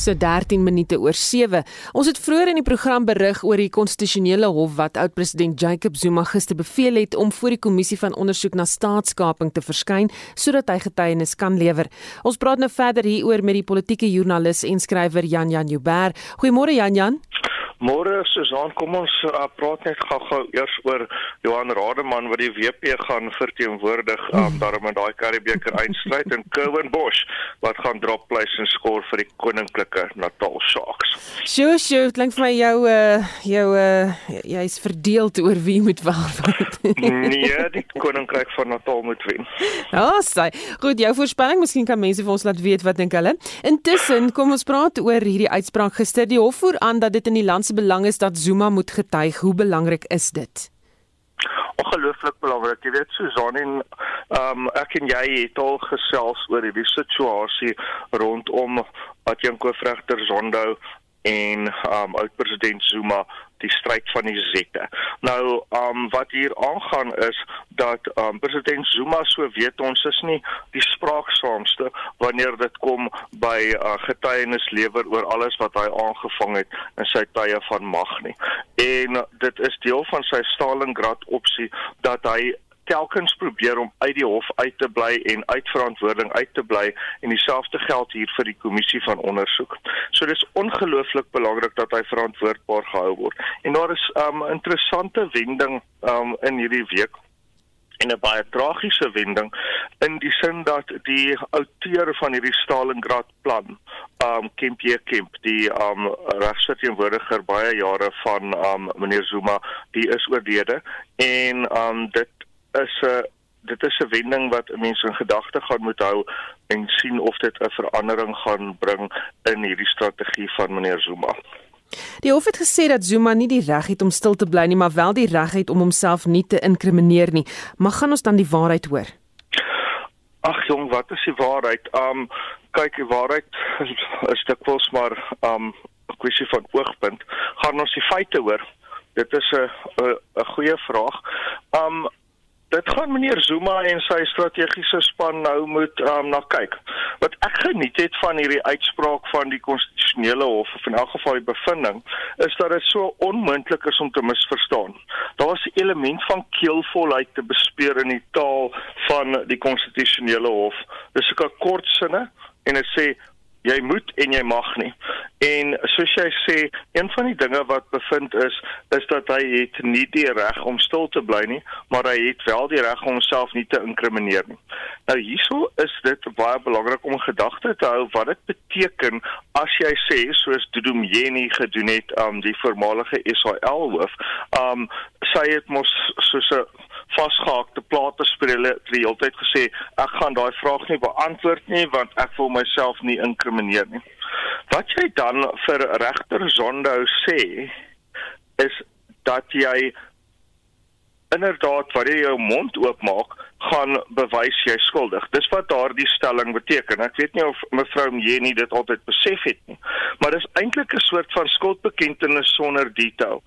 So 13 minute oor 7. Ons het vroeër in die program berig oor die konstitusionele hof wat oud-president Jacob Zuma gister beveel het om voor die kommissie van ondersoek na staatskaping te verskyn sodat hy getuienis kan lewer. Ons praat nou verder hieroor met die politieke joernalis en skrywer Jan Jan Jubber. Goeiemôre Jan Jan. Môre Susan, kom ons uh, praat net gou-gou eers oor Johan Rademan wat die WP gaan verteenwoordig um, daarom in daai Karibeker eindstryd en Kevin Bosch wat gaan drop place en skoor vir die koninklike Natal Sharks. Sjoe, sjoe, klink vir my jou uh, jou uh, jy's verdeel oor wie moet word. nee, die koninkryk van Natal moet wen. Ja, oh, sê. Goed, jou voorspelling, miskien kan mense vir ons laat weet wat dink hulle. Intussen, kom ons praat oor hierdie uitspraak gister. Die hof voer aan dat dit in die land se belang is dat Zuma moet getuig. Hoe belangrik is dit? Ongelooflik belangrik. Jy weet Susan en ehm um, ek en jy het al gesels oor hierdie situasie rondom Atjanko Vregter Zondo en um oud-president Zuma die stryd van die Zette. Nou um wat hier aangaan is dat um president Zuma so weet ons is nie die spraaksaamste wanneer dit kom by uh, getuienis lewer oor alles wat hy aangevang het in sy tye van mag nie. En dit is deel van sy Stalingrad opsie dat hy telkens probeer om uit die hof uit te bly en uit verantwoording uit te bly en dieselfde geld hier vir die kommissie van ondersoek. So dis ongelooflik belangrik dat hy verantwoordbaar gehou word. En daar is 'n um, interessante wending um, in hierdie week en 'n baie tragiese wending in die sin dat die outeur van hierdie Stalingrad plan, um Kemp J Kemp, die um regsverteenwoordiger baie jare van um meneer Zuma, die is oorlede en um dit is 'n uh, dit is 'n wending wat mense in gedagte gaan moet hou en sien of dit 'n verandering gaan bring in hierdie strategie van meneer Zuma. Die hof het gesê dat Zuma nie die reg het om stil te bly nie, maar wel die reg het om homself nie te inkrimineer nie. Mag gaan ons dan die waarheid hoor? Ag jong, wat is die waarheid? Um kyk, die waarheid is, is dikwels maar um 'n kwessie van oogpunt. Gaan ons die feite hoor? Dit is 'n 'n 'n goeie vraag. Um dit gaan meneer Zuma en sy strategiese span nou moet um, na kyk. Wat ek geniet het van hierdie uitspraak van die konstitusionele hof of in elk geval die bevinding is dat dit so onmoontlik is om te misverstaan. Daar was 'n element van keelvolheid te bespeur in die taal van die konstitusionele hof. Dis 'n kort sinne en dit sê jy moet en jy mag nie. En soos jy sê, een van die dinge wat bevind is, is dat hy het nie die reg om stil te bly nie, maar hy het wel die reg om homself nie te inkrimineer nie. Nou hierso is dit baie belangrik om gedagte te hou wat dit beteken as jy sê soos Dudumjeni gedoen het, um die voormalige SAL hoof, um sy het mos soos 'n vasgehaakte plate spelers die hele tyd gesê ek gaan daai vraag nie beantwoord nie want ek wil myself nie inkrimineer nie. Wat jy dan vir regter Zondo sê is dat jy inderdaad wat jy jou mond oopmaak gaan bewys jy skuldig. Dis wat daardie stelling beteken. Ek weet nie of mevrou Jenny dit altyd besef het nie, maar dis eintlik 'n soort van skuldbekentenis sonder detail.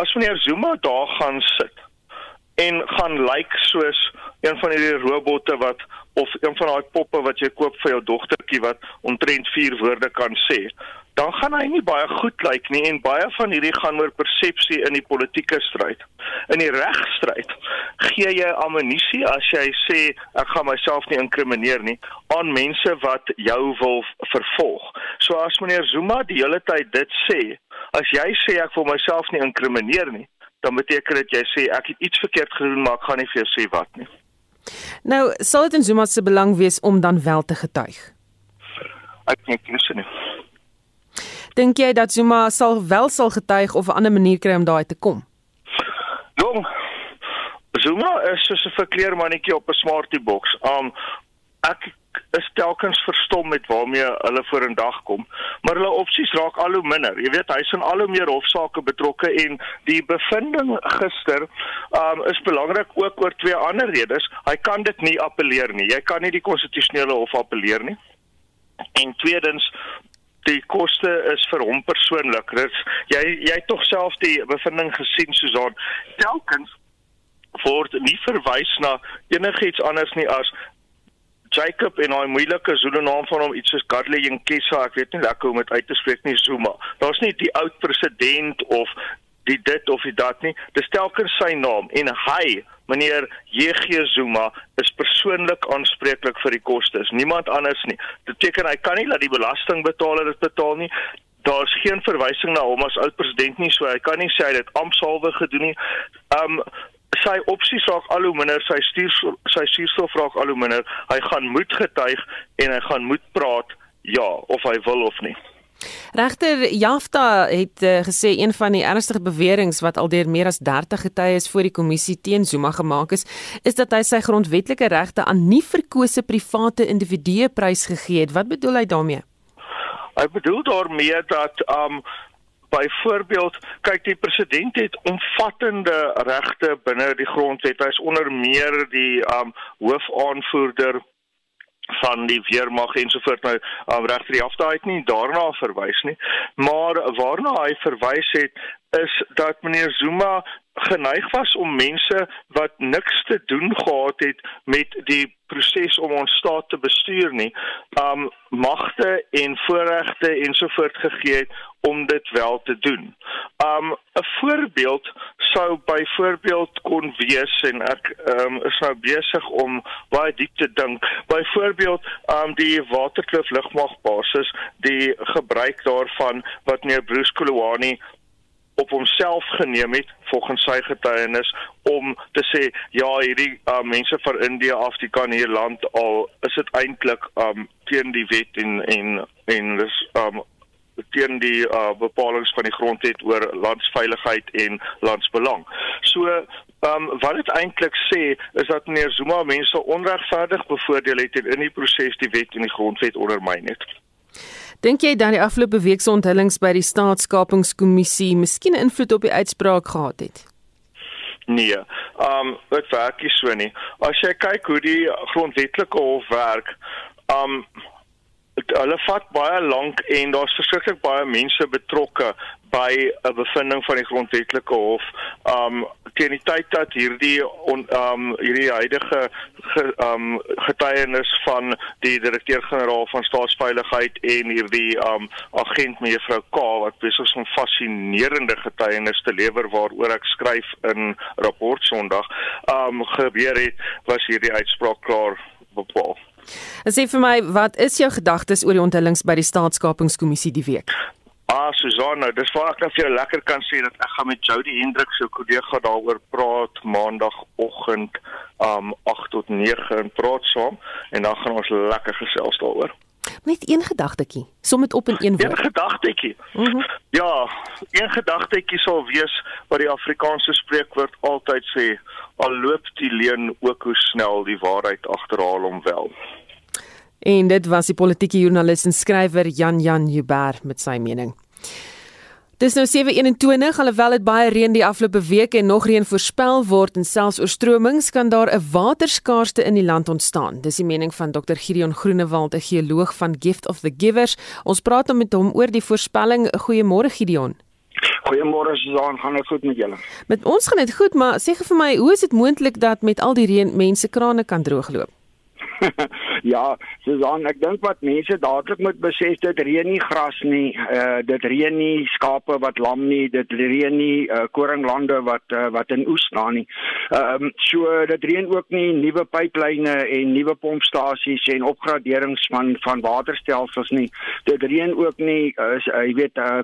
As meneer Zuma daar gaan sit en gaan lyk like soos een van hierdie robotte wat of een van daai poppe wat jy koop vir jou dogtertjie wat omtrent vier woorde kan sê dan gaan hy nie baie goed lyk like nie en baie van hierdie gaan oor persepsie in die politieke stryd. In die regstryd gee jy ammunisie as jy sê ek gaan myself nie inkrimineer nie aan mense wat jou wil vervolg. So as meneer Zuma die hele tyd dit sê, as jy sê ek wil myself nie inkrimineer nie, dan beteken dit jy sê ek het iets verkeerd gedoen maar ek gaan nie vir jou sê wat nie. Nou, sal dit in Zuma se belang wees om dan wel te getuig? Ek dink nie so nie. Dink jy dat Zuma sal wel sal getuig of 'n ander manier kry om daai te kom? Jong, Zuma is soos 'n verkleermannetjie op 'n smartie boks. Um ek is telkens verstom met waarmee hulle vorendag kom, maar hulle opsies raak al hoe minder. Jy weet, hy's in al hoe meer hofsaake betrokke en die bevinding gister um is belangrik ook oor twee ander redes. Hy kan dit nie appeleer nie. Jy kan nie die konstitusionele hof appeleer nie. En tweedens die koste is vir hom persoonlik. Dit jy jy tog self die bevinding gesien Susan. Telkens word nie verwys na enigiets anders nie as Jacob en daai moeilike Zulu naam van hom iets soos Godley Nkesa, ek weet nie lekker hoe om dit uit te spreek nie, Zuma. Daar's nie die oud president of die dit of die dat nie. Dis telkens sy naam en hy, meneer JG Zuma, is persoonlik aanspreeklik vir die kostes. Niemand anders nie. Dit beteken hy kan nie laat die belastingbetaler dit betaal nie. Daar's geen verwysing na hom as oud president nie, so hy kan nie sê hy het ampsalwe gedoen nie. Um sy opsies raak al hoe minder, sy stuur sy suurstof raak al hoe minder. Hy gaan moed getuig en hy gaan moed praat ja of hy wil of nie. Regter Jafta het uh, gesê een van die ernstige beweringe wat al deur meer as 30 getuies voor die kommissie teen Zuma gemaak is, is dat hy sy grondwetlike regte aan nie verkose private individue prysgegee het. Wat bedoel hy daarmee? Hy bedoel daarmee dat um byvoorbeeld kyk die president het omvattende regte binne die grondwet. Hy is onder meer die um hoofaanvoerder van die weermag ensovoort nou um, reg vir die afdaai het nie daarna verwys nie maar waarna hy verwys het is dat meneer Zuma geneig was om mense wat niks te doen gehad het met die proses om ons staat te bestuur nie um magte en voorregte ensovoort gegee het om dit wel te doen. Um 'n voorbeeld sou byvoorbeeld kon wees en ek um is nou besig om baie diep te dink. Byvoorbeeld um die Waterkloof lugmagbasis, die gebruik daarvan wat meneer Bruce Kolowani op homself geneem het volgens sy getuienis om te sê ja hierdie uh, mense van Indië af die kan hier land al is dit eintlik um teen die wet en en en dis um teen die uh, bepalinge van die grondwet oor landsveiligheid en landsbelang. So um wat dit eintlik sê is dat meneer Zuma mense onregverdig bevoordeel het en in die proses die wet en die grondwet ondermyn het. Dink jy dat die afgelope week se onthullings by die staatskapingskommissie miskien 'n invloed op die uitspraak gehad het? Nee. Um dit werk nie so nie. As jy kyk hoe die grondwetlike hof werk, um hulle vat baie lank en daar's verskriklik baie mense betrokke by 'n bevinding van die grondwetlike hof. Um teen die tyd dat hierdie on, um hierdie huidige ge, um getuienis van die direkteur-generaal van staatsveiligheid en hierdie um agent mevrou K wat besig is om fascinerende getuienis te lewer waaroor ek skryf in rapport Sondag um gebeur het, was hierdie uitspraak klaar bepaal. Sê vir my, wat is jou gedagtes oor die onthullings by die staatskapingskommissie die week? Ah, Susan, nou, dis waar ek net vir jou lekker kan sê dat ek gaan met Jody Hendrik se kollega daaroor praat maandagooggend um 8 tot 9 en praat saam en dan gaan ons lekker gesels daaroor. Net een gedagtetjie, som dit op in een woord. Een gedagtetjie. Mm -hmm. Ja, een gedagtetjie sal wees wat die Afrikaanse spreekwoord altyd sê, al loop die leuen ook hoe snel die waarheid agterhaal hom wel. En dit was die politieke joernalis en skrywer Jan Jan Huber met sy mening. Dis nou 7:21 alhoewel dit baie reën die afgelope week en nog reën voorspel word en selfs oorstromings kan daar 'n waterskaarste in die land ontstaan. Dis die mening van Dr Gideon Groenewald, 'n geoloog van Gift of the Givers. Ons praat met hom oor die voorspelling. Goeiemôre Gideon. Goeiemôre Susan, gaan dit goed met julle? Met ons gaan dit goed, maar sê vir my, hoe is dit moontlik dat met al die reën mense krane kan droogloop? ja, Susan, ek dink wat mense dadelik moet besef dit reën nie gras nie, uh dit reën nie skape wat lam nie, dit reën nie uh koringlande wat uh, wat in oes staan nie. Ehm um, so dit reën ook nie nuwe pyplyne en nuwe pompstasies en opgraderings van van waterstelsels nie. Dit reën ook nie uh jy weet uh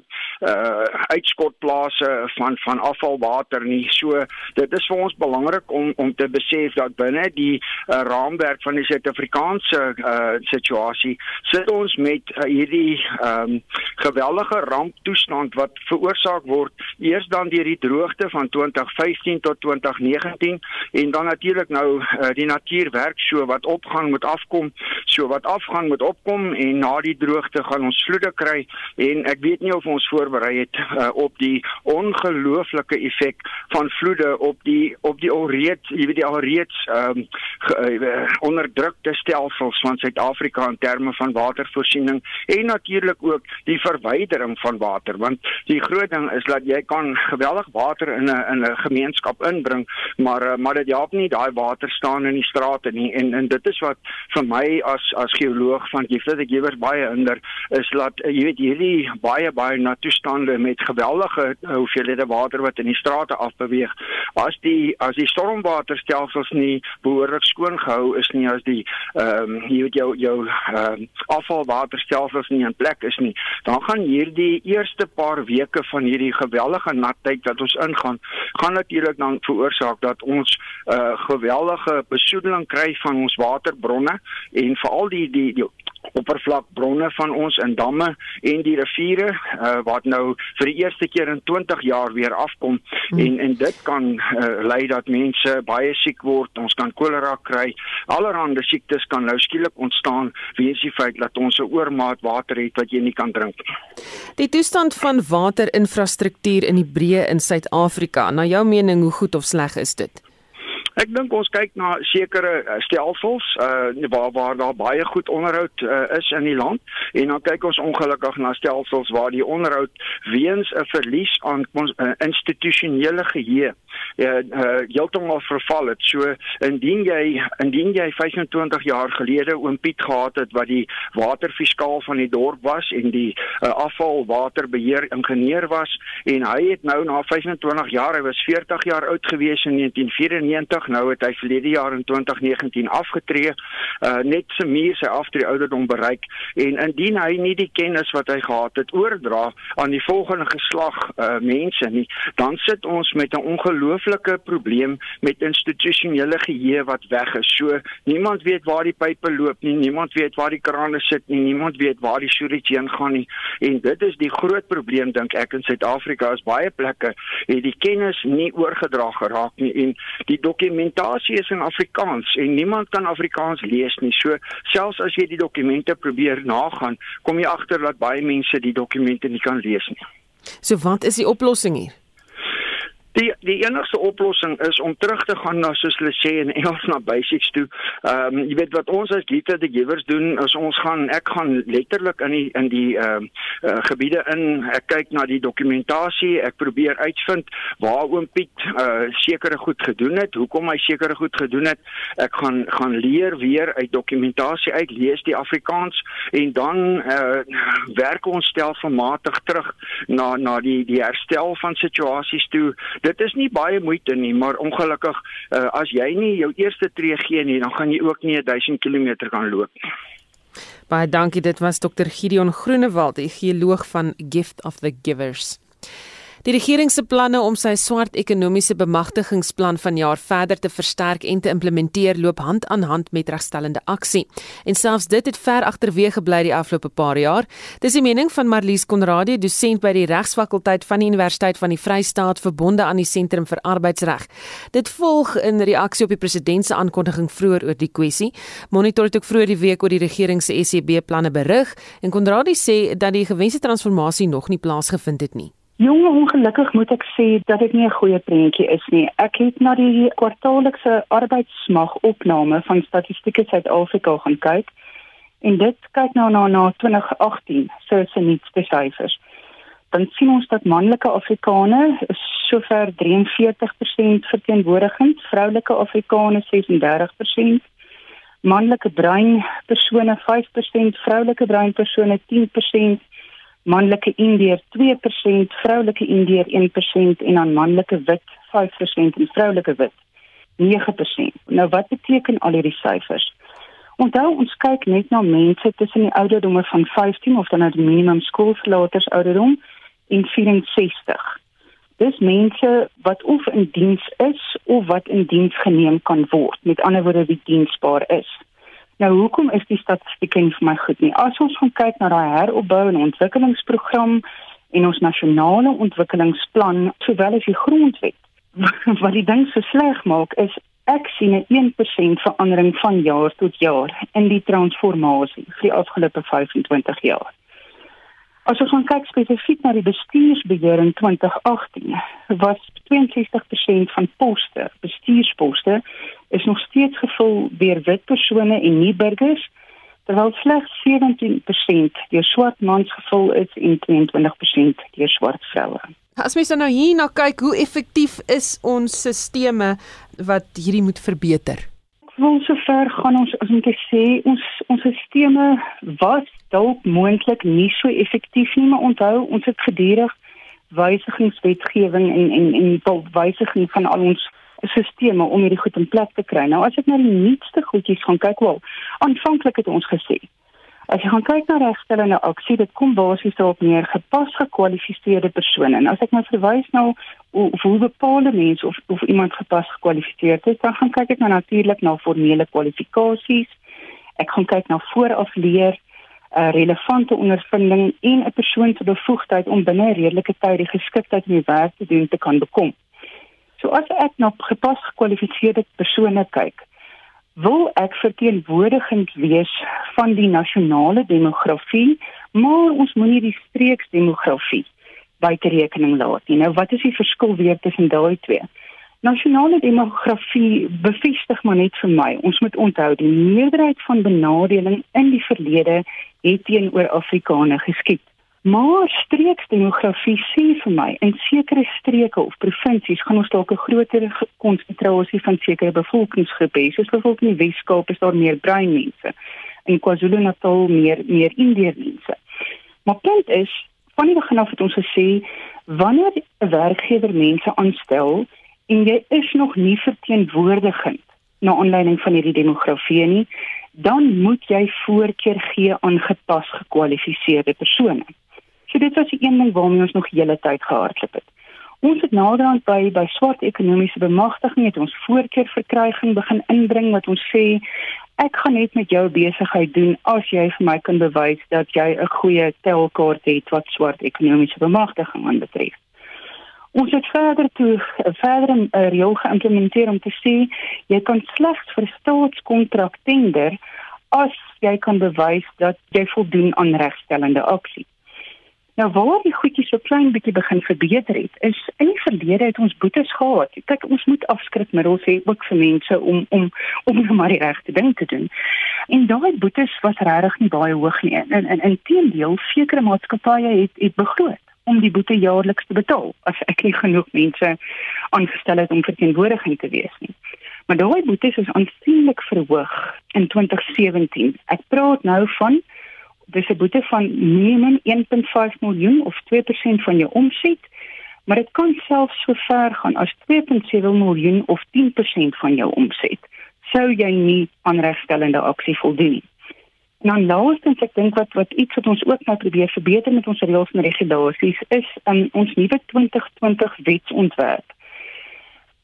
uh uitskotplase van van afvalwater nie. So dit is vir ons belangrik om om te besef dat binne die uh, raamwerk van die Suid-Afrikaanse uh, situasie sit ons met uh, hierdie um, geweldige ramptoestand wat veroorsaak word eers dan deur die droogte van 2015 tot 2019 en dan natuurlik nou uh, die natuurwerk so wat opgang moet afkom so wat afgang moet opkom en na die droogte gaan ons vloede kry en ek weet nie of ons voorberei het uh, op die ongelooflike effek van vloede op die op die alreeds jy weet die alreeds um, ge, uh, onderdruk mislukte stelsels van Suid-Afrika in terme van watervoorsiening en natuurlik ook die verwydering van water want die groot ding is dat jy kan geweldig water in 'n in 'n gemeenskap inbring maar eh, maar dit help nie daai water staan in die strate nie. En en dit is wat vir my as as geoloog van Gifted ek gewers baie hinder is dat eh, jy weet hierdie baie baie natoestande met geweldige hoeveelhede water wat in die strate afbeweeg as die as die stormwaterstelsels nie behoorlik skoon gehou is nie as die ehm um, jy weet jou jou ehm um, afvalwaterstelsels nie in plek is nie dan gaan hierdie eerste paar weke van hierdie geweldige nattyd wat ons ingaan gaan natuurlik dan veroorsaak dat ons 'n uh, geweldige besoedeling kry van ons waterbronne en veral die die die oppervlakbronne van ons in damme en die riviere uh, wat nou vir die eerste keer in 20 jaar weer afkom. Hmm. en en dit kan uh, lei dat mense baie siek word ons kan kolera kry allerhande siektes kan nou skielik ontstaan weens die feit dat ons 'n oormaat water het wat jy nie kan drink Die toestand van waterinfrastruktuur in die breë in Suid-Afrika na jou mening hoe goed of sleg is dit Ek dink ons kyk na sekere uh, stelsels uh waar waar daar baie goed onderhoud uh, is in die land en dan kyk ons ongelukkig na stelsels waar die onderhoud weens 'n verlies aan ons uh, institusionele geheue uh, uh heeltemal verval het. So indien jy indien jy 25 jaar gelede oom Piet gehad het wat die waterfiskaal van die dorp was en die uh, afvalwaterbeheer ingenieur was en hy het nou na 25 jaar, hy was 40 jaar oud gewees in 1994 terug. Nou het hy verlede jaar in 2019 afgetree. Uh net se muur sy aftree ouderdom bereik en indien hy nie die kennis wat hy gehad het oordra aan die volgende geslag uh mense nie, dan sit ons met 'n ongelooflike probleem met institusionele geheue wat weg is. So niemand weet waar die pype loop nie, niemand weet waar die krane sit nie, niemand weet waar die sewage heen gaan nie. En dit is die groot probleem dink ek in Suid-Afrika is baie plekke het die kennis nie oorgedra geraak nie en die dokumente dokumentasie is in Afrikaans en niemand kan Afrikaans lees nie. So selfs as jy die dokumente probeer nagaan, kom jy agter dat baie mense die dokumente nie kan lees nie. So wat is die oplossing hier? Die die enigste oplossing is om terug te gaan na soos hulle sê in Engels na basics toe. Ehm um, jy weet wat ons as Gita the Givers doen, is ons gaan ek gaan letterlik in die in die ehm uh, uh, gebiede in. Ek kyk na die dokumentasie, ek probeer uitvind waar oom Piet uh, sekere goed gedoen het, hoekom hy sekere goed gedoen het. Ek gaan gaan leer weer uit dokumentasie uit, lees die Afrikaans en dan uh, werk ons stelselmatig terug na na die die herstel van situasies toe dit is nie baie moeite nie, maar ongelukkig uh, as jy nie jou eerste tree gee nie, dan gaan jy ook nie 1000 km kan loop nie. Baie dankie, dit was Dr. Gideon Groenewald, die geoloog van Gift of the Givers. Die regering se planne om sy swart ekonomiese bemagtigingsplan vanjaar verder te versterk en te implementeer loop hand aan hand met regstellende aksie. En selfs dit het ver agterweë gebly die afgelope paar jaar. Dis die mening van Marlies Konradie, dosent by die Regsfakulteit van die Universiteit van die Vrystaat verbonde aan die Sentrum vir Arbeidsreg. Dit volg in reaksie op die president se aankondiging vroeër oor die kwessie. Monitor het ook vroeër die week oor die regering se SCB planne berig en Konradie sê dat die gewenste transformasie nog nie plaasgevind het nie. Jong, ongelukkig moet ek sê dat dit nie 'n goeie prentjie is nie. Ek het na die kwartaallikse arbeidsmag opname van Statistiek Suid-Afrika gaan kyk en dit kyk nou na na 2018, so is dit nie spesifies. Dan sien ons dat manlike Afrikaners sover 43% verteenwoordigend, vroulike Afrikaners 36%, manlike bruin persone 5%, vroulike bruin persone 10% manlike indier 2%, vroulike indier 1% en dan manlike wit 5% en vroulike wit 9%. Nou wat beteken al hierdie syfers? Onthou ons kyk net na mense tussen die ouderdomme van 15 of dan nou die minimum skoolverlaters ouderdom en 64. Dis mense wat of in diens is of wat in diens geneem kan word, met ander woorde wie diensbaar is. Nou hoekom is die statistiek nie vir my goed nie? As ons gaan kyk na daai heropbou en ontwikkelingsprogram en ons nasionale ontwikkelingsplan sowel as die grondwet wat die ding so sleg maak is ek sien 'n 1% verandering van jaar tot jaar in die transformasie vir die afgelope 25 jaar. As ons gaan kyk spesifiek na die bestuursbeheer in 2018, was 62% van poste, bestuursposte, is nog steeds gevul deur wit persone en nie burgers, terwyl slegs 17% deur swart mans gevul is en 22% deur swart vroue. As mens nou hier na kyk, hoe effektief is ons stelsels wat hierdie moet verbeter? wil sover gaan ons as om te sê ons ons stelsels was dalk moontlik nie so effektief nie maar onthou ons het gedurig wysigingswetgewing en en en die wysiging van al ons stelsels om hierdie goed in plek te kry. Nou as ek na die nuutste goedjies gaan kyk, wel, aanvanklik het ons gesê As jy gaan kyk na regstellende aksie, dit kom basies daarop neer gepas gekwalifiseerde persone. En as ek nou verwys nou hoe, hoe bepaalde mense of of iemand gepas gekwalifiseerd is, dan gaan kyk ek nou natuurlik na formele kwalifikasies. Ek gaan kyk na vooraf leer, uh, relevante ondervinding en 'n persoon se bevoegdheid om binne 'n redelike tyd die geskiktheid om die werk te doen te kan bekom. So as ek na gepas gekwalifiseerde persone kyk, wil ek verteenwoordigend wees van die nasionale demografie, maar ons moenie die streeksdemografie buite rekening laat nie. Nou wat is die verskil weer tussen daai twee? Nasionale demografie bevestig maar net vir my, ons moet onthou die meerderheid van benadeling in die verlede het teenoor Afrikaners geskied. Maar streeksdemografie sê vir my in sekere streke of provinsies gaan ons dalk 'n groter konsentrasie van sekere bevolkingsgroepe hê. Soos byvoorbeeld in die Weskaap is daar meer bruin mense. In KwaZulu-Natal meer meer Indiër mense. Maar punt is, van die begin af het ons gesê wanneer 'n werkgewer mense aanstel en jy is nog nie verteenwoordigend na aanleiding van hierdie demografie nie, dan moet jy voorkeur gee aan gepas gekwalifiseerde persone. So dit was die een ding waarmee ons nog hele tyd gehardloop het. Ons het naderhand by by swart ekonomiese bemagtiging het ons voorkeurverkryging begin inbring wat ons sê ek gaan net met jou besigheid doen as jy vir my kan bewys dat jy 'n goeie telkaart het wat swart ekonomiese bemagtiging aanbetref. Ons het verder toe verder 'n reël geïmplementeer om te sê jy kan slegs vir staatskontrak tender as jy kan bewys dat jy voldoen aan regstellende aksie. Nou waar die goedjies so klein bietjie begin verbeter het, is in die verlede het ons boetes gehad. Kyk, ons moet afskrikmiddels hê ook vir mense om om om nou maar die regte ding te doen. En daai boetes was regtig nie baie hoog nie. En en inteendeel, sekere maatskappye het het begroot om die boete jaarliks te betaal as ek nie genoeg mense aangestel het om verteenwoordiging te wees nie. Maar daai boetes is aansienlik verhoog in 2017. Ek praat nou van dis 'n boete van minimum 1.5 miljoen of 2% van jou omset, maar dit kan selfs so ver gaan as 2.7 miljoen of 10% van jou omset sou jy nie aan regstellende aksie voldoen nie. Nou laastens ek dink wat wat iets wat ons ook nou probeer verbeter met ons reëls en regulasies is um, ons nuwe 2020 wetsontwerp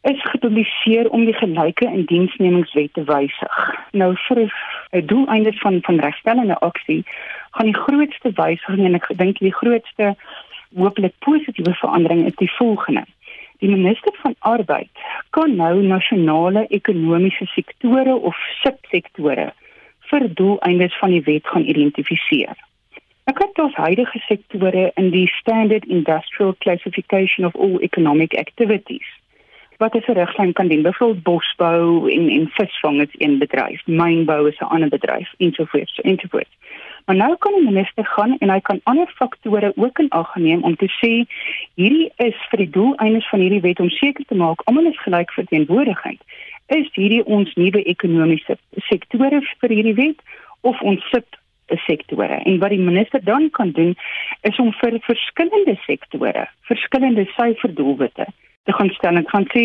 is gepubliseer om die gelyke indiensnemingswet te wysig. Nou vir 'n doeleinde van van regstellende aksie gaan die grootste wysiging en ek dink die grootste hopelik positiewe verandering is die volgende. Die minister van arbeid kan nou nasionale ekonomiese sektore of subsektore vir doeleindes van die wet gaan identifiseer. Ek het dus huidige sektore in die Standard Industrial Classification of All Economic Activities wat 'n riglyn kan dien byvoorbeeld bosbou en en visvang is een bedryf, mynbou is 'n ander bedryf ensovoorts ensovoorts. Maar nou kan die minister gaan en hy kan ander faktore ook in ag neem om te sê hierdie is vir die doeleindes van hierdie wet om seker te maak almal is gelyk verteenwoordigend. Is hierdie ons nuwe ekonomiese sektore vir hierdie wet of ons sit sektore? En wat die minister dan kan doen is om vir verskillende sektore verskillende syferdoelwitte te gaan stel en gaan sê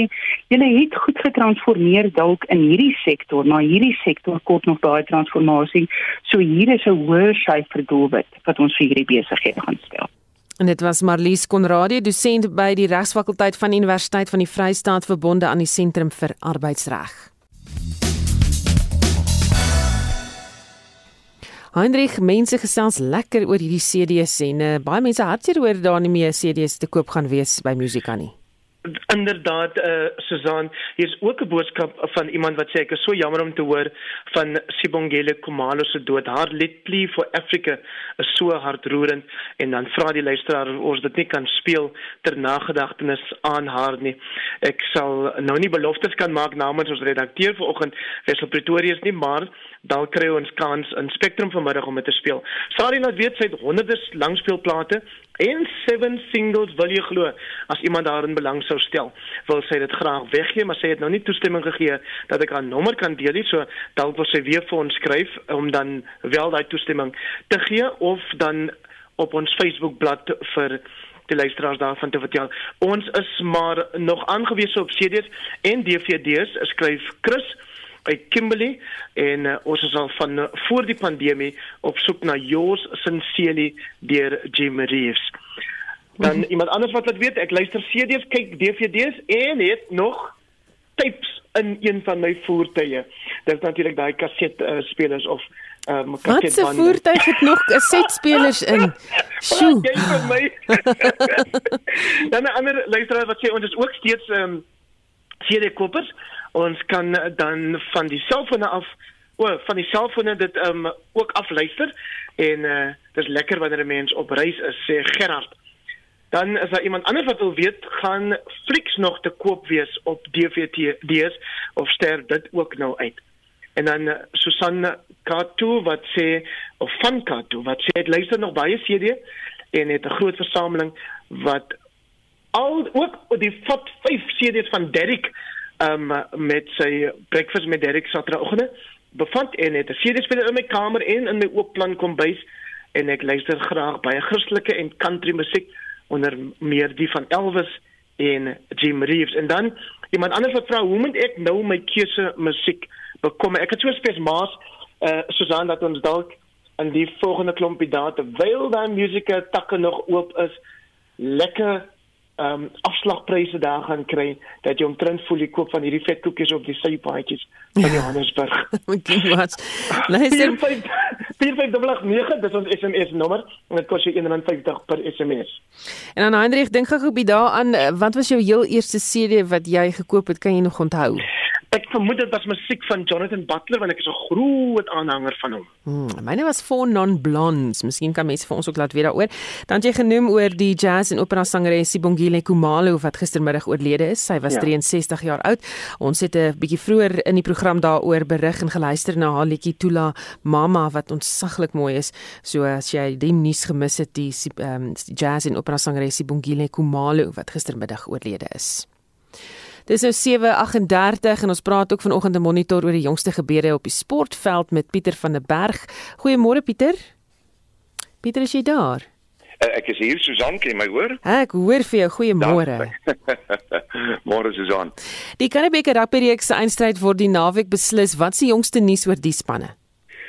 julle het goed getransformeer dalk in hierdie sektor maar hierdie sektor kort nog baie transformasie. So hier is 'n hoër syfer doelwit wat ons vir hierdie besighede gaan stel En dit was Marlies Konradie, dosent by die Regsfakulteit van Universiteit van die Vrystaat verbonde aan die Sentrum vir Arbeidsreg. Heinrich, mense gesels lekker oor hierdie CD's en uh, baie mense hartseer oor daar nie meer CD's te koop gaan wees by Musica nie. Inderdaad eh uh, Susan, hier's ook 'n boodskap van iemand wat sê ek is so jammer om te hoor van Sibongile Khumalo se dood. Haar lied Plea for Africa is so hartroerend en dan vra die luisteraar ons dit nie kan speel ter nagedagtenis aan haar nie. Ek sal nou nie beloftes kan maak namens ons redakteur vanoggend Wessel Pretoria is nie, maar dan kry ons kans in Spectrum vanmiddag om dit te speel. Sari laat weet sy het honderde langspeelplate en seven singles wil jy glo as iemand daarin belang sou stel wil sy dit graag weggee maar sy het nou nie toestemming gegee dat ek haar nommer kan deel nie so dalk wil sy weer vir ons skryf om dan wel daai toestemming te gee of dan op ons Facebook bladsy vir die luisteraars daarvan te vertel. Ons is maar nog aangewese op CD's en DVD's, skryf Chris by Kimberley en uh, ons is al van uh, voor die pandemie op soek na Yours Sincerely deur Jim Reeves. Dan mm -hmm. iemand anders wat dit weet, ek luister CD's, kyk DVD's en het nog tapes in een van my voertuie. Dit is natuurlik daai kaset uh, spelers of um, Wat se voertuig het nog kasetspelers in? Sjoe. Jy vir my. Dan 'n ander luisteraar wat sê ons is ook steeds ehm um, CD kopers ons kan dan van die selfone af o van die selfone dit um ook afluister en uh dis lekker wanneer 'n mens op reis is sê Gerard. Dan is daar iemand anders wat wil weet gaan Flix nog te koop wees op DVD's of ster dit ook nou uit? En dan uh, Susan Kato wat sê of van Kato wat sê dit luister nog baie CD en het 'n groot versameling wat al ook die 5 CD's van Derrick um, met sy breakfast met Derek Saterdagoggend bevand en het 'n CD-speler in my kamer en in my oop plan kombuis en ek luister graag baie Christelike en country musiek onder meer die van Elvis en Jim Reeves. En dan iemand anders wat vra hoe moet ek nou my keuse musiek bekom ek het so spesiaal uh, Susan dat ons dalk in die volgende klompie daar terwyl daai musieke takke nog oop is lekker ehm um, afslagpryse daar gaan kry dat jy omtrent voel jy koop van hierdie vetkoekies op die sypaadjies van Johannesburg. Dankie wat. Luister 4589 dis ons SMS nommer en dit kos jou 1.50 per SMS. En dan Hendrik dink gou by daaraan eh, wat was jou heel eerste CD wat jy gekoop het kan jy nog onthou? Ek vermoed dit was musiek van Jonathan Butler want ek is 'n groot aanhanger van hom. Hmm, myne was Four Non Blondes. Miskien kan mense vir ons ook laat weet daaroor. Dan jy genoem oor die jazz en opera sangeres Sibongile Khumalo wat gistermiddag oorlede is. Sy was ja. 63 jaar oud. Ons het 'n bietjie vroeër in die program daaroor berig en geluister na haar liedjie Tula Mama wat ontsaglik mooi is. So as jy die nuus gemis het, die um, jazz en opera sangeres Sibongile Khumalo wat gistermiddag oorlede is. Dis nou 7:38 en ons praat ook vanoggend 'n monitor oor die jongste gebeure op die sportveld met Pieter van der Berg. Goeiemôre Pieter. Pieter, is jy daar? Uh, ek is hier Susan, kan jy my hoor? Ek hoor vir jou. Goeiemôre. Môre Susan. Die Karibeker Rugby reeks se eindstryd word die naweek beslis. Wat is die jongste nuus oor die spanne?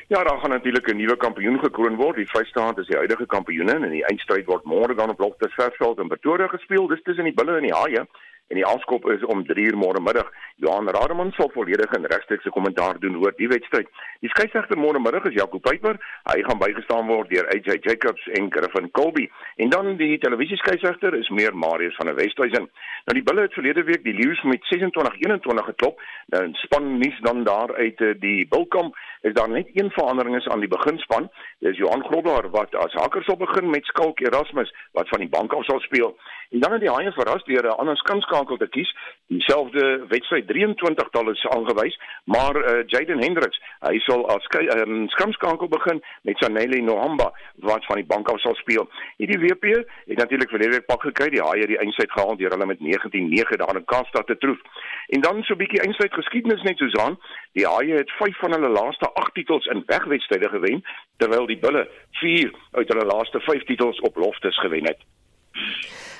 Ja, daar gaan natuurlik 'n nuwe kampioen gekroon word. Die Vrystaat is die huidige kampioene en die eindstryd word môre dan op Loftusversveld in Pretoria gespeel. Dis tussen die Bulle en die Haie en die afskop is om 3 uur môre middag. Johan Rademan sal volledig en regstreekse kommentaar doen oor die wedstryd. Die skeieregter môre middag is Jaco Piper. Hy gaan bygestaan word deur AJ Jacobs en Griffin Colby. En dan die televisieskeieregter is meer Marius van der Westhuizen. Nou die Bulle het verlede week die Lions met 26-21 geklop. Nou span nuus dan daar uit eh, die Bulkamp is daar net een verandering is aan die beginspan. Dis Johan Grobler wat as haker sal begin met Skalk Erasmus wat van die bank af sal speel. En dan het die Haie verras deur 'n ander skinskakel te kies. Dieselfde wedstryd 23 tal is aangewys, maar uh, Jaden Hendricks, hy sal as um, skinskakel begin met Sanele Nohamba wat van die bank af sal speel. Hierdie WP het natuurlik verlede week pak gekry, die Haie die eindstryd gehaal deur hulle met 19-9 daar in Kaapstad te troef. En dan so 'n bietjie eindstryd geskiedenis net Susan, die Haie het 5 van hulle laaste 8 titels in wegwedstryde gewen, terwyl die Bulle 4 uit hulle laaste 5 titels op loftes gewen het.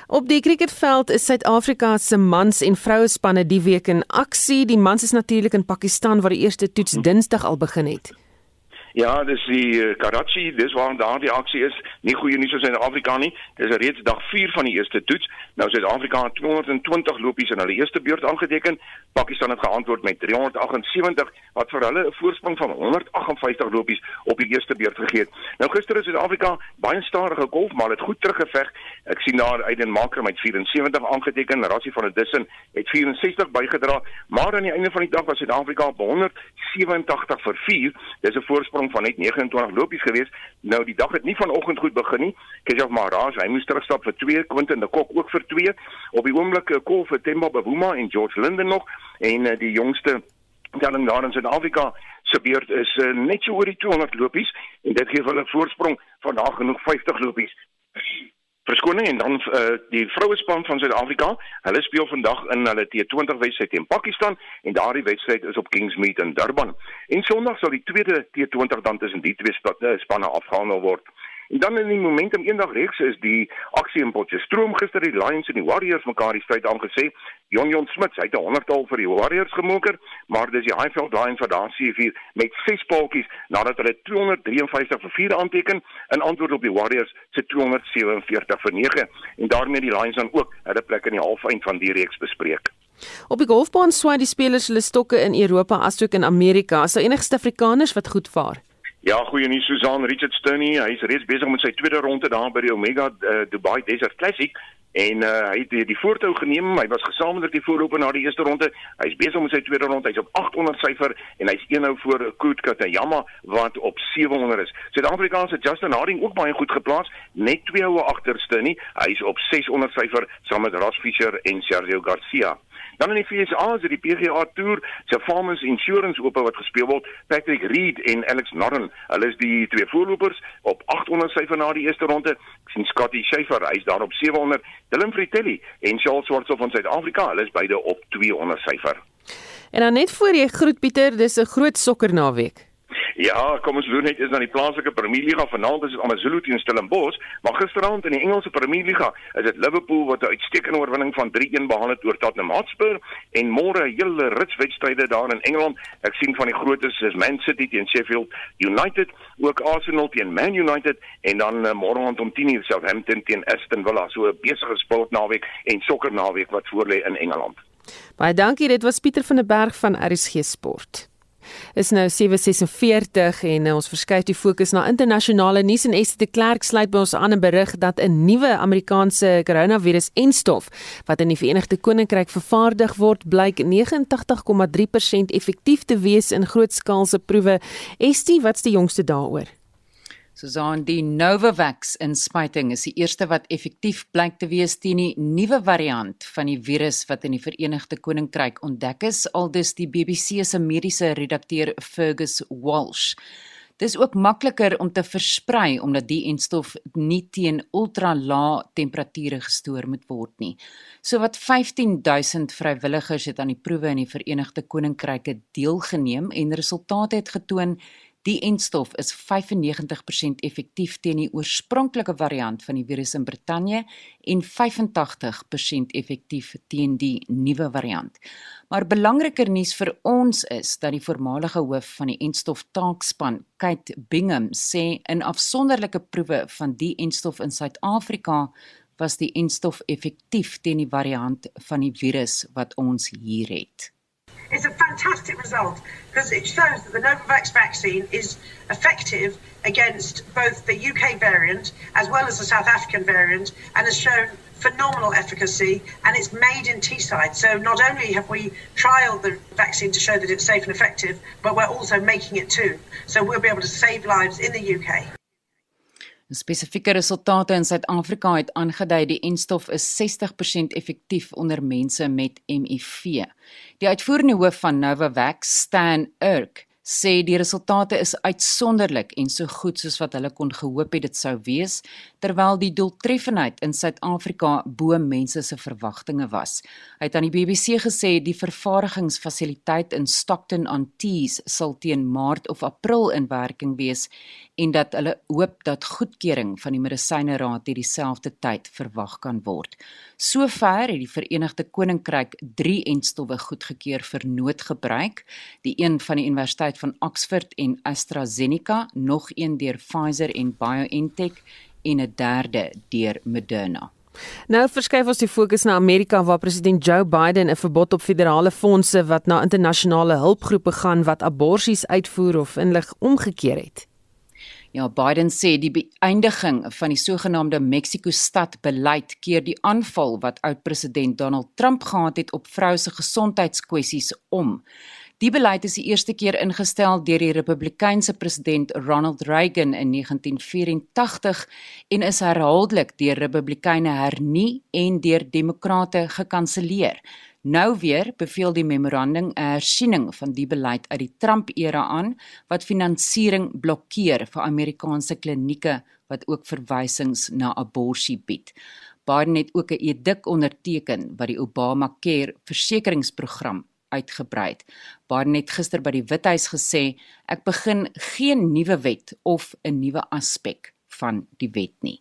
Op die cricketveld is Suid-Afrika se mans en vroue spanne die week in aksie. Die mans is natuurlik in Pakistan waar die eerste toets Dinsdag al begin het. Ja, dis die uh, Karachi, dis waar daardie aksie is. Nie goeie nuus vir Suid-Afrika nie. Dis reeds dag 4 van die eerste toets. Nou Suid-Afrika het 220 lopies in hulle eerste beurt aangeteken. Pakistan het geantwoord met 378 wat vir hulle 'n voorsprong van 158 lopies op die eerste beurt gegee het. Nou gister het Suid-Afrika baie stadig gegolf, maar het goed teruggeveg. Ek sien daar Aiden Maker met 74 aangeteken, Rassie van der Dussen het 64 bygedra, maar aan die einde van die dag was Suid-Afrika op 187 vir 4. Dis 'n voorsprong van net 29 lopies gewees. Nou die dag het nie vanoggend goed begin nie. Keshof Maharaj, hy moes terugstap vir 2, Quentin de Kok ook vir 2. Op die oomblik eh, kolf vir Themba Bavuma en George Linden nog en uh, die jongste telling daar in Suid-Afrika se beurt is uh, net so oor die 200 lopies en dit gee hulle voorsprong van daar genoeg 50 lopies. Verskoning en dan uh, die vroue span van Suid-Afrika, hulle speel vandag in hulle T20 wedstryd teen Pakistan en daardie wedstryd is op Kingsmead in Durban. En Sondag sal die tweede T20 dan tussen die twee spanne afgehandel word. Dan in die momentum eendag reeks is die aksie in Potchefstroom gister die Lions en die Warriors mekaar die stryd aangesê. Jon Jon Smit, hy het 'n 100-tal vir die Warriors gemoker, maar dis die Highveld Lions wat daar sien vir met 6 paaltjies nadat hulle 253 vir 4 aanteken in antwoord op die Warriors se 247 vir 9 en daarmee die Lions dan ook hulle plek in die halfeind van die reeks bespreek. Op die golfbaan swaai die spelers hulle stokke in Europa asook in Amerika. Is daar enigste Afrikaners wat goed vaar? Ja, goeie nuus Susan Richard Stoney, hy is reeds besig met sy tweede ronde daar by die Omega uh, Dubai Desert Classic en uh, hy het die, die voortou geneem. Hy was gesamentlik die voorloper na die eerste ronde. Hy's besig met sy tweede ronde. Hy's op 800 syfer en hy's een nou voor Koot Katayama wat op 700 is. Suid-Afrikaanse Justin Harding ook baie goed geplaas, net twee houe agterste nie. Hy's op 600 syfer saam met Ross Fisher en Sergio Garcia. Dan in die FSA is dit die PGA Tour se Farmers Insurance Ope wat gespeel word. Patrick Reed en Alex Noren, hulle is die twee voorlopers op 800 syfer na die eerste ronde. Ek sien Scotty Scheffler, hy's daar op 700. Dylan Fritelli en Charles Schwartz van Suid-Afrika, hulle is beide op 200 syfer. En dan net voor jy groet Pieter, dis 'n groot sokkernaweek. Ja, kom ons doen net is dan die plaaslike Premier Liga vanaand is dit AmaZulu teen Stellenbosch, maar gisteraand in die Engelse Premier Liga is dit Liverpool wat 'n uitstekende oorwinning van 3-1 behaal het oor Tottenham Hotspur en môre 'n hele rits wedstryde daar in Engeland. Ek sien van die grootes is Man City teen Sheffield United, ook Arsenal teen Man United en dan uh, môre aand om 10:00 Southampton teen Aston Villa. So 'n besige sportnaweek en sokkernaweek wat voorlê in Engeland. Baie dankie, dit was Pieter van der Berg van RSG Sport is nou 7:46 en uh, ons verskuif die fokus na internasionale nuus en Estie de Klerk sluit by ons aan 'n berig dat 'n nuwe Amerikaanse koronavirus-enstof wat in die Verenigde Koninkryk vervaardig word, blyk 89,3% effektief te wees in grootskaalse proewe. Estie, wat's die jongste daaroor? Susan die Novavax inspuiting is die eerste wat effektief blyk te wees teen die nuwe variant van die virus wat in die Verenigde Koninkryk ontdek is, aldus die BBC se mediese redakteur Fergus Walsh. Dis ook makliker om te versprei omdat die enstof nie teen ultralae temperature gestoor moet word nie. So wat 15000 vrywilligers het aan die proewe in die Verenigde Koninkryk deelgeneem en resultate het getoon Die enstof is 95% effektief teen die oorspronklike variant van die virus in Brittanje en 85% effektief teen die nuwe variant. Maar belangriker nuus vir ons is dat die voormalige hoof van die enstof taakspan, Kate Bingham, sê in afsonderlike proewe van die enstof in Suid-Afrika was die enstof effektief teen die variant van die virus wat ons hier het. It's a fantastic result because it shows that the Novavax vaccine is effective against both the UK variant as well as the South African variant and has shown phenomenal efficacy and it's made in Teesside. So not only have we trialed the vaccine to show that it's safe and effective, but we're also making it too. So we'll be able to save lives in the UK. Spesifieke resultate in Suid-Afrika het aangedui die enstof is 60% effektief onder mense met HIV. Die uitvoerende hoof van Novavax, Stan Urk, sê die resultate is uitsonderlik en so goed soos wat hulle kon gehoop het dit sou wees. Terwyl die doeltreffendheid in Suid-Afrika bo mense se verwagtinge was. Hy het aan die BBC gesê die vervaardigingsfasiliteit in Stockton-on-Tees sal teen Maart of April in werking wees en dat hulle hoop dat goedkeuring van die Medisyneraad hierdie selfde tyd verwag kan word. Sover het die Verenigde Koninkryk 3 entstowwe goedgekeur vir noodgebruik, die een van die Universiteit van Oxford en AstraZeneca, nog een deur Pfizer en BioNTech en 'n derde deur Moderna. Nou verskuif ons die fokus na Amerika waar president Joe Biden 'n verbod op federale fondse wat na internasionale hulpgroepe gaan wat aborsies uitvoer of inlig omgekeer het. Ja, Biden sê die beëindiging van die sogenaamde Mexico stad beleid keer die aanval wat oud-president Donald Trump gehad het op vroue se gesondheidskwessies om. Die beleid is die eerste keer ingestel deur die Republikeinse president Ronald Reagan in 1984 en is herhaaldelik deur Republikeine hernie en deur Demokrate gekanselleer. Nou weer beveel die memorandum 'n hersiening van die beleid uit die Trump-era aan wat finansiering blokkeer vir Amerikaanse klinieke wat ook verwysings na abortus bied. Biden het ook 'n edik onderteken wat die Obamacare versekeringsprogram uitgebrei. Biden het gister by die Withuis gesê ek begin geen nuwe wet of 'n nuwe aspek van die wet nie.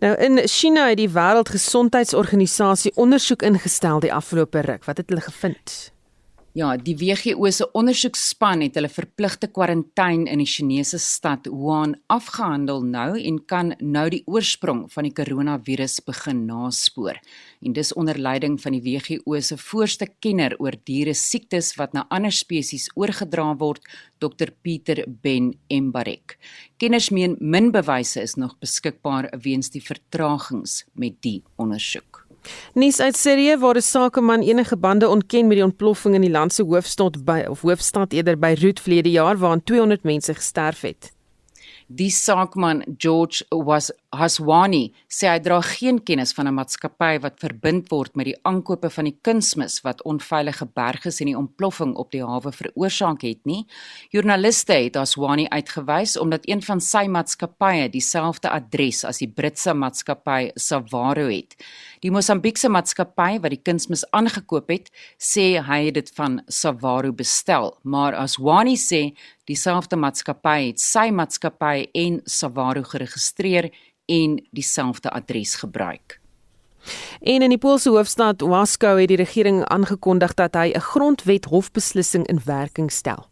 Nou in China het die Wêreldgesondheidsorganisasie ondersoek ingestel die afgelope ruk. Wat het hulle gevind? Ja, die WHO se ondersoekspan het hulle verpligte kwarantyne in die Chinese stad Wuhan afgehandel nou en kan nou die oorsprong van die koronavirus begin naspoor. En dis onder leiding van die WHO se voorste kenner oor diere siektes wat na ander spesies oorgedra word, Dr Pieter Ben Embarek. Kenners meen min bewyse is nog beskikbaar weens die vertragings met die ondersoek. Nuus uit Sirië waar 'n sakeman enige bande ontken met die ontploffing in die land se hoofstad by of hoofstad eerder by Roet verlede jaar waarin 200 mense gesterf het. Die saakman George was Haswani sê hy dra geen kennis van 'n maatskappy wat verbind word met die aankope van die kunsmis wat onveilige bergings en die ontploffing op die hawe veroorsaak het nie. Joernaliste het Haswani uitgewys omdat een van sy maatskappye dieselfde adres as die Britse maatskappy Savaro het. Die Mosambiekse maatskappy wat die kunsmis aangekoop het, sê hy het dit van Savaro bestel, maar Haswani sê dieselfde maatskappy het sy maatskappy en Savaro geregistreer en dieselfde adres gebruik. En in die Poolse hoofstad Warsaw het die regering aangekondig dat hy 'n grondwet hofbeslissing in werking stel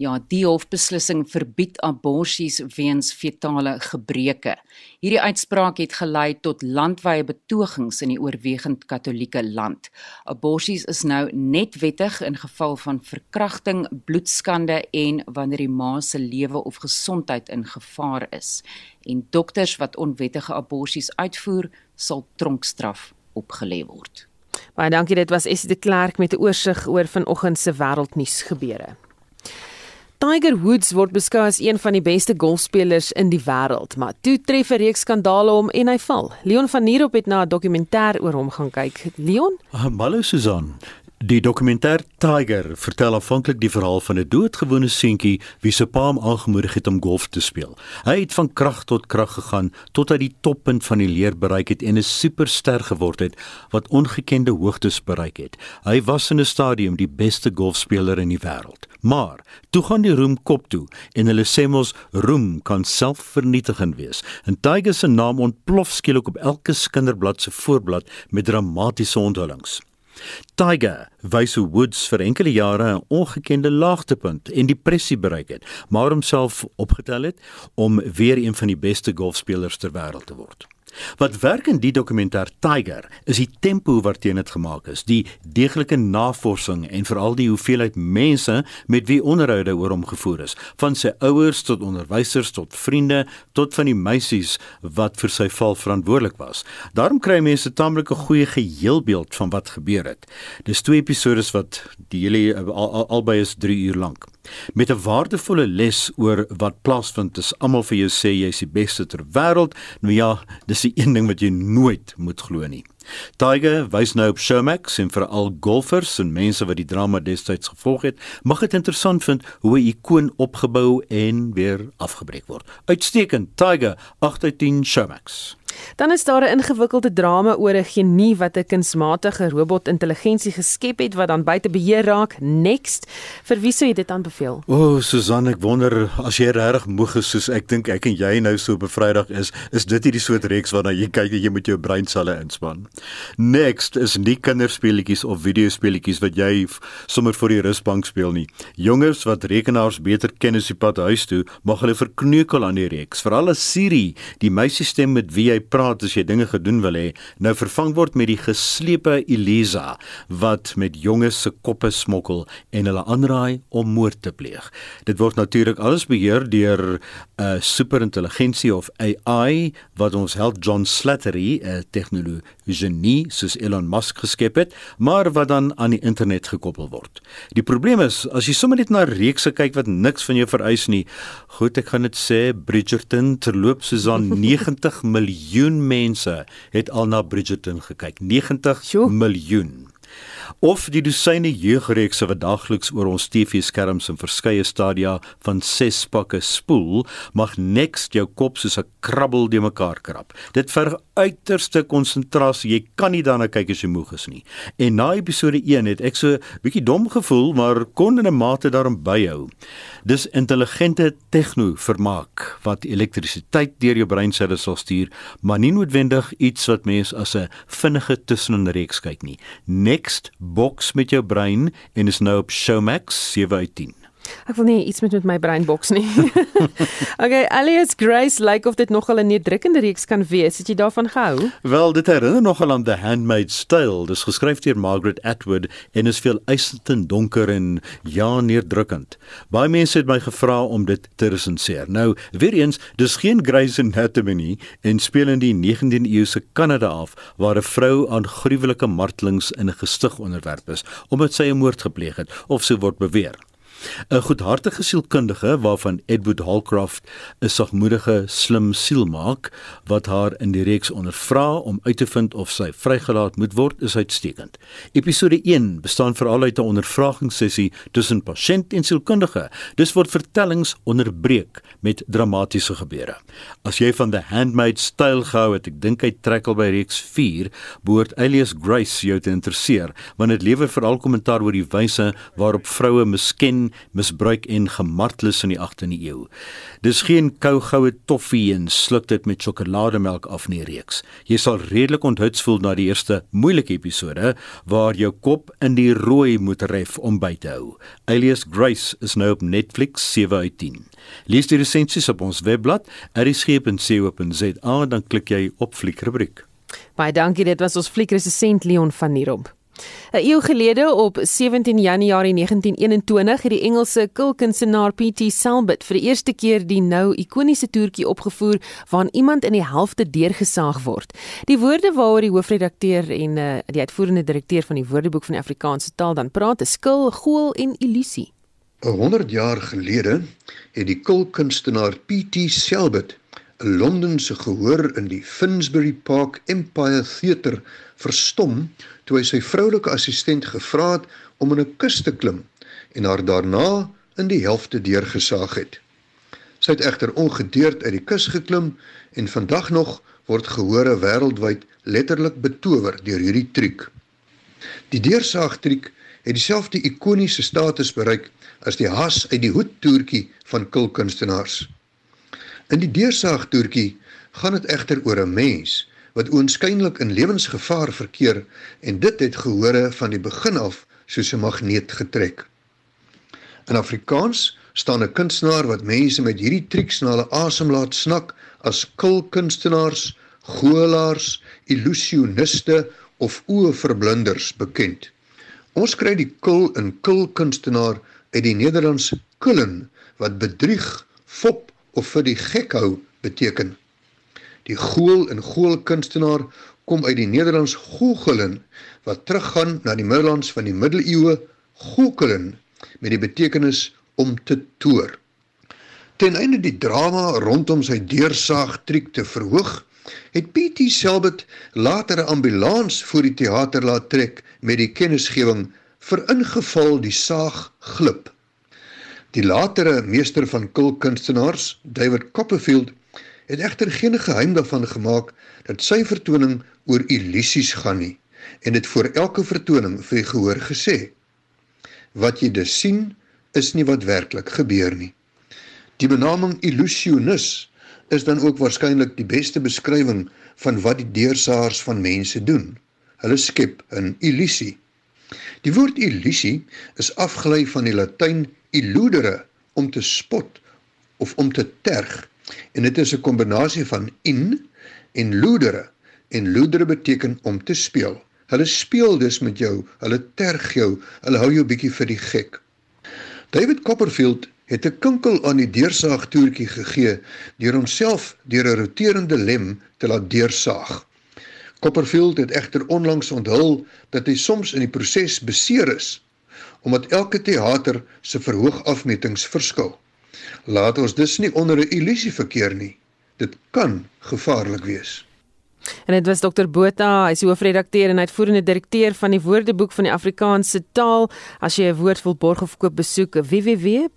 ja, die hofbeslissing verbied aborsies weens fetale gebreke. Hierdie uitspraak het gelei tot landwyse betogings in die oorwegend katolieke land. Aborsies is nou net wettig in geval van verkrachting, bloedskande en wanneer die ma se lewe of gesondheid in gevaar is. En dokters wat onwettige aborsies uitvoer, sal tronkstraf opgelê word. Baie dankie, dit was Essie de Klerk met 'n oorsig oor vanoggend se wêreldnuus gebeure. Tiger Woods word beskou as een van die beste golfspelers in die wêreld, maar toe tref 'n reeks skandale hom en hy val. Leon van Nierop het na 'n dokumentêr oor hom gaan kyk. Leon? Hallo Susan. Die dokumentêr Tiger vertel afhanklik die verhaal van 'n doodgewone seentjie wie se pa hom aangemoedig het om golf te speel. Hy het van krag tot krag gegaan tot hy die toppunt van die leer bereik het en 'n superster geword het wat ongekende hoogtes bereik het. Hy was in 'n stadium die beste golfspeler in die wêreld. Maar toe gaan die roem kop toe en hulle sê mos roem kan selfvernietigend wees. En Tiger se naam ontplof skielik op elke kinderblad se voorblad met dramatiese onthullings. Tiger wys hoe Woods vir enkele jare 'n ongekende laagtepunt en depressie bereik het, maar homself opgetel het om weer een van die beste golfspelers ter wêreld te word. Wat werk in die dokumentêr Tiger is die tempo waarteen dit gemaak is, die deeglike navorsing en veral die hoeveelheid mense met wie onderhoude oor hom gevoer is, van sy ouers tot onderwysers tot vriende tot van die meisies wat vir sy val verantwoordelik was. Daarom kry mense 'n tamelike goeie geheelbeeld van wat gebeur het. Dis twee episode wat die hele al, al, albei is 3 uur lank met 'n waardevolle les oor wat plaasvind as almal vir jou sê jy's die beste ter wêreld. Nou ja, dis die een ding wat jy nooit moet glo nie. Tiger wys nou op Showmax en vir al golfers en mense wat die drama destyds gevolg het, mag dit interessant vind hoe 'n ikoon opgebou en weer afgebreek word. Uitstekend, Tiger 8 uit 10 Showmax. Dan is daar 'n ingewikkelde drama oor 'n genie wat 'n kunsmatige robotintelligensie geskep het wat dan buite beheer raak. Next, vir wie sou jy dit aanbeveel? O, oh, Susan, ek wonder as jy regtig moeg is soos ek dink ek en jy nou so op 'n Vrydag is, is dit hierdie soort reeks waarna jy kyk en jy moet jou breinselle inspann. Next is nie kinderspeletjies of videospeletjies wat jy sommer voor die rusbank speel nie. Jonges wat rekenaars beter ken as die pad huis toe, mag hulle verkneukel aan die reeks. Veral as Siri, die meisiestem met wie jy praat as jy dinge gedoen wil hê, nou vervang word met die geslepe Elisa wat met jonges se koppe smokkel en hulle aanraai om moord te pleeg. Dit word natuurlik alles beheer deur 'n uh, superintelligensie of AI wat ons held John Slattery, 'n tegnologie soos Elon Musk geskep het, maar wat dan aan die internet gekoppel word. Die probleem is as jy sommer net na reekse kyk wat niks van jou vereis nie. Goed, ek gaan dit sê Bridgerton terloop aan 90 miljoen miljoen mense het al na Bridgerton gekyk. 90 jo. miljoen of die dosyne jeugreekse wat daagliks oor ons TV-skerms in verskeie stadia van 6 pakke spoel, mag next jou kop soos 'n krabbel de mekaar krap. Dit verg uiterste konsentrasie. Jy kan nie daarna kyk as jy moeg is nie. En na episode 1 het ek so bietjie dom gevoel, maar kon in 'n mate daarom byhou. Dis intelligente tegno vermaak wat elektrisiteit deur jou breinselle sal stuur, maar nie noodwendig iets wat mens as 'n vinnige tussenreeks kyk nie. Next boks met jou brein en is nou op Showmax 7 uit 10. Ek wil nie iets met met my brein boks nie. okay, Alias Grace lyk like of dit nogal 'n neerdrukkende reeks kan wees. Het jy daarvan gehou? Wel, dit herinner nogal aan The Handmaid's Tale. Dit is geskryf deur Margaret Atwood en is veel eisend en donker en ja, neerdrukkend. Baie mense het my gevra om dit te resenseer. Nou, weer eens, dis geen Grey's Anatomy nie en speel in die 19de eeu se Kanada af waar 'n vrou aan gruwelike martelings in 'n gestig onderwerp is omdat sy 'n moord gepleeg het of so word beweer. 'n Goedhartige sielkundige waarvan Edward Holcroft 'n sagmoedige, slim siel maak wat haar in die reeks ondervra om uit te vind of sy vrygelaat moet word, is uitstekend. Episode 1 bestaan veral uit 'n ondervragingssessie tussen pasiënt en sielkundige. Dis word vertellings onderbreek met dramatiese gebeure. As jy van The Handmaid's Tale gehou het, ek dink hy trek al by reeks 4, behoort Alias Grace jou te interesseer, want dit lewer veral kommentaar oor die wyse waarop vroue misken misbruik en gemartel is in die 18de eeu. Dis geen kou goue toffie en sluk dit met sjokolademelk af nie reeks. Jy sal redelik onthuts voel na die eerste moeilike episode waar jou kop in die rooi moet ref om by te hou. Alias Grace is nou op Netflix 7 uit 10. Lees die resensies op ons webblad erisg.co.za dan klik jy op fliekrubriek. Baie dankie, dit was ons fliekresensent Leon van Nierop. 'n Eeu gelede op 17 Januarie 1921 het die Engelse kulkunsenaar P.T. Selbit vir die eerste keer die nou ikoniese toertjie opgevoer waarin iemand in die helfte deurgesaag word. Die woorde waaroor die hoofredakteur en uh, die uitvoerende direkteur van die Woordeboek van die Afrikaanse taal dan praat, is skil, gool en illusie. 100 jaar gelede het die kulkunstenaar P.T. Selbit 'n Londense gehoor in die Finsbury Park Empire Theatre verstom toe hy sy vroulike assistent gevra het om in 'n kus te klim en haar daarna in die helfte deurgesaag het. Sy het egter ongedeerd uit die kus geklim en vandag nog word gehore wêreldwyd letterlik betower deur hierdie triek. Die deursaagtriek het dieselfde ikoniese status bereik as die has uit die hoed toertjie van kulkunstenaars. In die deursaagtoertjie gaan dit egter oor 'n mens wat oënskynlik in lewensgevaar verkeer en dit het gehore van die begin af soos 'n magneet getrek. In Afrikaans staan 'n kunstenaar wat mense met hierdie triks na hulle asem laat snak as kulkunstenaars, goelaars, illusioniste of oeverblinders bekend. Ons kry die kul in kulkunstenaar uit die Nederlands kullen wat bedrieg, fop of vir die gek hou beteken. Die gool en goolkunstenaar kom uit die Nederlands googelen wat teruggaan na die Middellands van die middeleeue gookelen met die betekenis om te toer. Ten einde die drama rondom sy deursaag triek te verhoog, het PT Selbit later 'n ambulans voor die teater laat trek met die kennisgewing vir ingeval die saag glip. Die latere meester van kulkunstenaars, David Copperfield, het egter geen geheim daarvan gemaak dat sy vertoning oor illusies gaan nie en dit voor elke vertoning vir die gehoor gesê. Wat jy dus sien, is nie wat werklik gebeur nie. Die benaming illusionis is dan ook waarskynlik die beste beskrywing van wat die deursaars van mense doen. Hulle skep 'n illusie. Die woord illusie is afgelei van die Latyn illudere om te spot of om te terg en dit is 'n kombinasie van in en ludere en ludere beteken om te speel. Hulle speel dus met jou, hulle terg jou, hulle hou jou bietjie vir die gek. David Copperfield het 'n kinkel aan die deursaagtoertjie gegee deur homself deur 'n roterende lem te laat deursaag. Copperfield het egter onlangs onthul dat hy soms in die proses beseer is omdat elke teater se verhoogafmetings verskil. Laat ons dus nie onder 'n illusie verkeer nie. Dit kan gevaarlik wees. En dit was Dr Botha, hy is hoofredakteur en uitvoerende direkteur van die Woordeboek van die Afrikaanse taal. As jy 'n woord wil borg of koop, besoek www.wat.co.za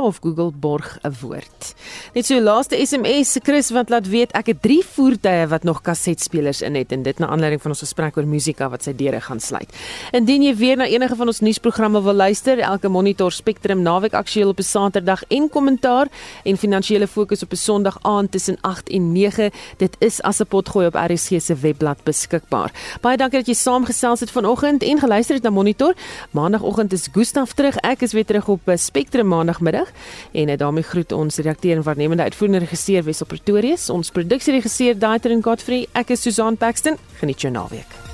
of Google borg 'n woord. Net so laaste SMS se Chris wat laat weet ek het 3 voertuie wat nog kasetspelers in het en dit na aanleiding van ons gesprek oor musika wat sy deure gaan sluit. Indien jy weer na enige van ons nuusprogramme wil luister, elke Monitor Spectrum naweek aktueel op 'n Saterdag en kommentaar en finansiële fokus op 'n Sondag aand tussen 8 en 9 9. Dit is as 'n potgooi op RSG se webblad beskikbaar. Baie dankie dat jy saamgesels het vanoggend en geluister het na Monitor. Maandagoggend is Gustaf terug. Ek is weer terug op eh, Spectrum maandagmiddag en daarmee groet ons redakteur en waarnemende uitvoerende regisseur Wessel Pretorius, ons produksieregisseur Daitrin Godfrey. Ek is Susan Paxton. Geniet jou naweek.